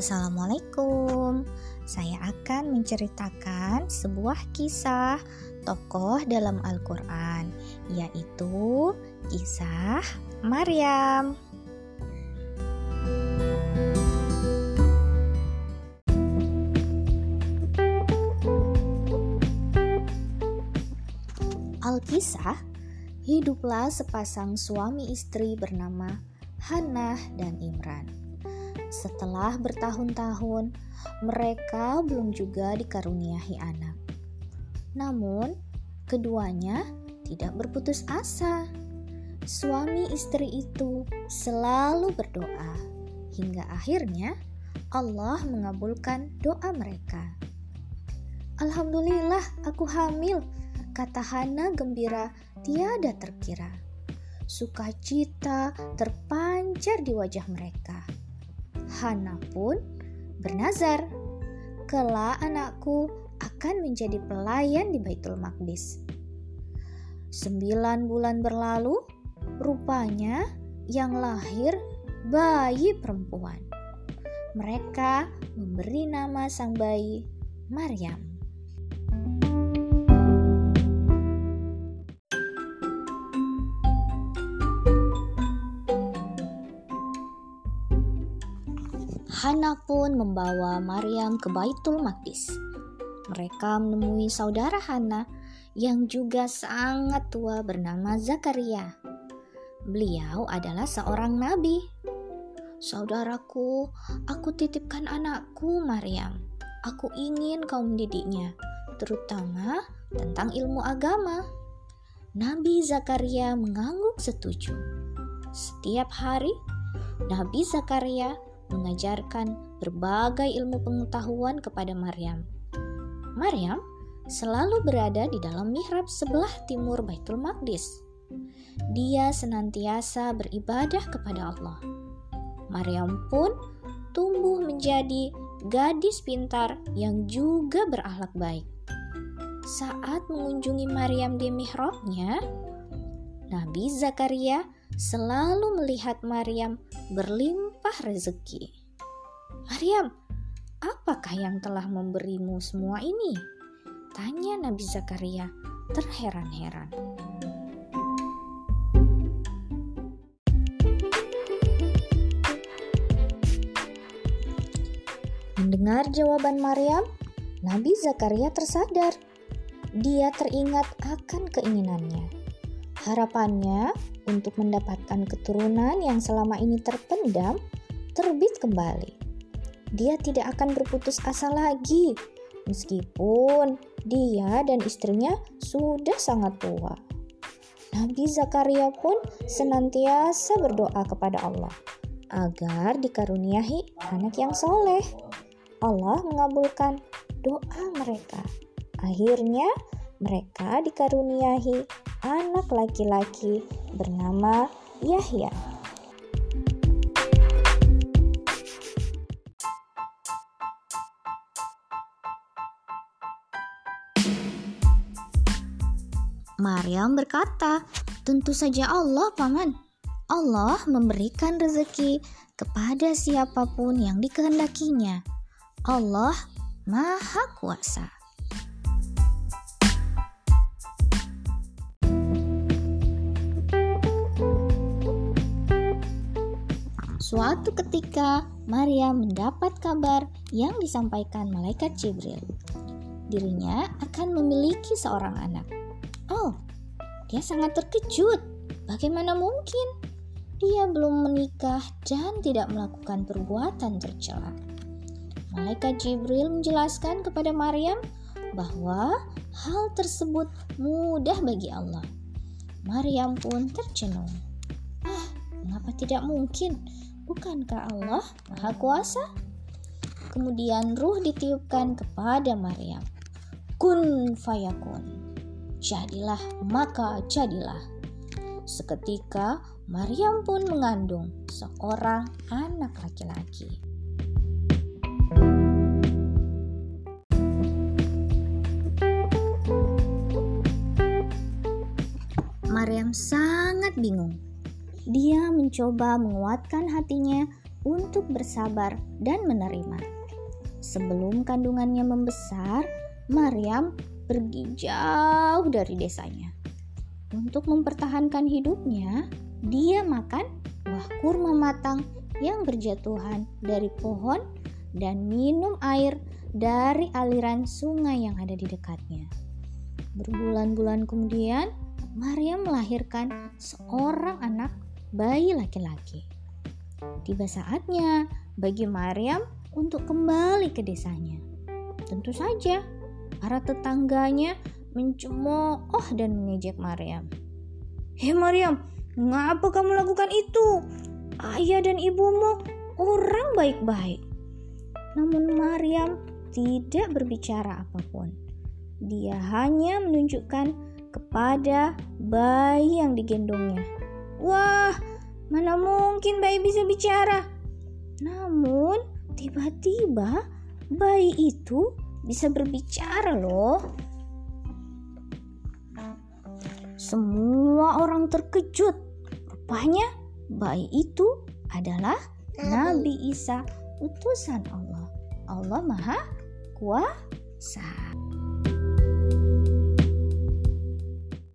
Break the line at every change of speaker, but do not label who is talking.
Assalamualaikum. Saya akan menceritakan sebuah kisah tokoh dalam Al-Qur'an, yaitu kisah Maryam. Alkisah, hiduplah sepasang suami istri bernama Hannah dan Imran. Setelah bertahun-tahun, mereka belum juga dikaruniai anak. Namun, keduanya tidak berputus asa. Suami istri itu selalu berdoa hingga akhirnya Allah mengabulkan doa mereka. Alhamdulillah, aku hamil, kata Hana gembira tiada terkira. Sukacita terpancar di wajah mereka. Hana pun bernazar, kelak anakku akan menjadi pelayan di Baitul Maqdis. Sembilan bulan berlalu, rupanya yang lahir bayi perempuan. Mereka memberi nama sang bayi Maryam. Hana pun membawa Maryam ke Baitul Maqdis. Mereka menemui saudara Hana yang juga sangat tua bernama Zakaria. Beliau adalah seorang nabi. Saudaraku, aku titipkan anakku Maryam. Aku ingin kau mendidiknya, terutama tentang ilmu agama. Nabi Zakaria mengangguk setuju. Setiap hari, Nabi Zakaria mengajarkan berbagai ilmu pengetahuan kepada Maryam. Maryam selalu berada di dalam mihrab sebelah timur Baitul Maqdis. Dia senantiasa beribadah kepada Allah. Maryam pun tumbuh menjadi gadis pintar yang juga berakhlak baik. Saat mengunjungi Maryam di mihrabnya, Nabi Zakaria selalu melihat Maryam berlimpah rezeki. Maryam, apakah yang telah memberimu semua ini? Tanya Nabi Zakaria terheran-heran. Mendengar jawaban Maryam, Nabi Zakaria tersadar. Dia teringat akan keinginannya. Harapannya untuk mendapatkan keturunan yang selama ini terpendam terbit kembali. Dia tidak akan berputus asa lagi, meskipun dia dan istrinya sudah sangat tua. Nabi Zakaria pun senantiasa berdoa kepada Allah agar dikaruniai anak yang soleh. Allah mengabulkan doa mereka. Akhirnya, mereka dikaruniai anak laki-laki bernama Yahya. Maryam berkata, "Tentu saja Allah, Paman. Allah memberikan rezeki kepada siapa pun yang dikehendakinya. Allah Maha Kuasa." Suatu ketika, Maria mendapat kabar yang disampaikan malaikat Jibril. Dirinya akan memiliki seorang anak. Oh, dia sangat terkejut. Bagaimana mungkin? Dia belum menikah dan tidak melakukan perbuatan tercela. Malaikat Jibril menjelaskan kepada Maryam bahwa hal tersebut mudah bagi Allah. Maryam pun tercenung. Ah, mengapa tidak mungkin? Bukankah Allah Maha Kuasa? Kemudian ruh ditiupkan kepada Maryam. Kun fayakun. Jadilah maka jadilah. Seketika Maryam pun mengandung seorang anak laki-laki. Maryam sangat bingung dia mencoba menguatkan hatinya untuk bersabar dan menerima. Sebelum kandungannya membesar, Maryam pergi jauh dari desanya. Untuk mempertahankan hidupnya, dia makan buah kurma matang yang berjatuhan dari pohon dan minum air dari aliran sungai yang ada di dekatnya. Berbulan-bulan kemudian, Maria melahirkan seorang anak bayi laki-laki. Tiba saatnya bagi Maryam untuk kembali ke desanya. Tentu saja, para tetangganya mencemooh dan mengejek Maryam. Hei Maryam, ngapa kamu lakukan itu? Ayah dan ibumu orang baik-baik. Namun Maryam tidak berbicara apa pun. Dia hanya menunjukkan kepada bayi yang digendongnya. Wah, mana mungkin bayi bisa bicara? Namun, tiba-tiba bayi itu bisa berbicara loh. Semua orang terkejut. Rupanya bayi itu adalah Nabi Isa, utusan Allah. Allah Maha Kuasa.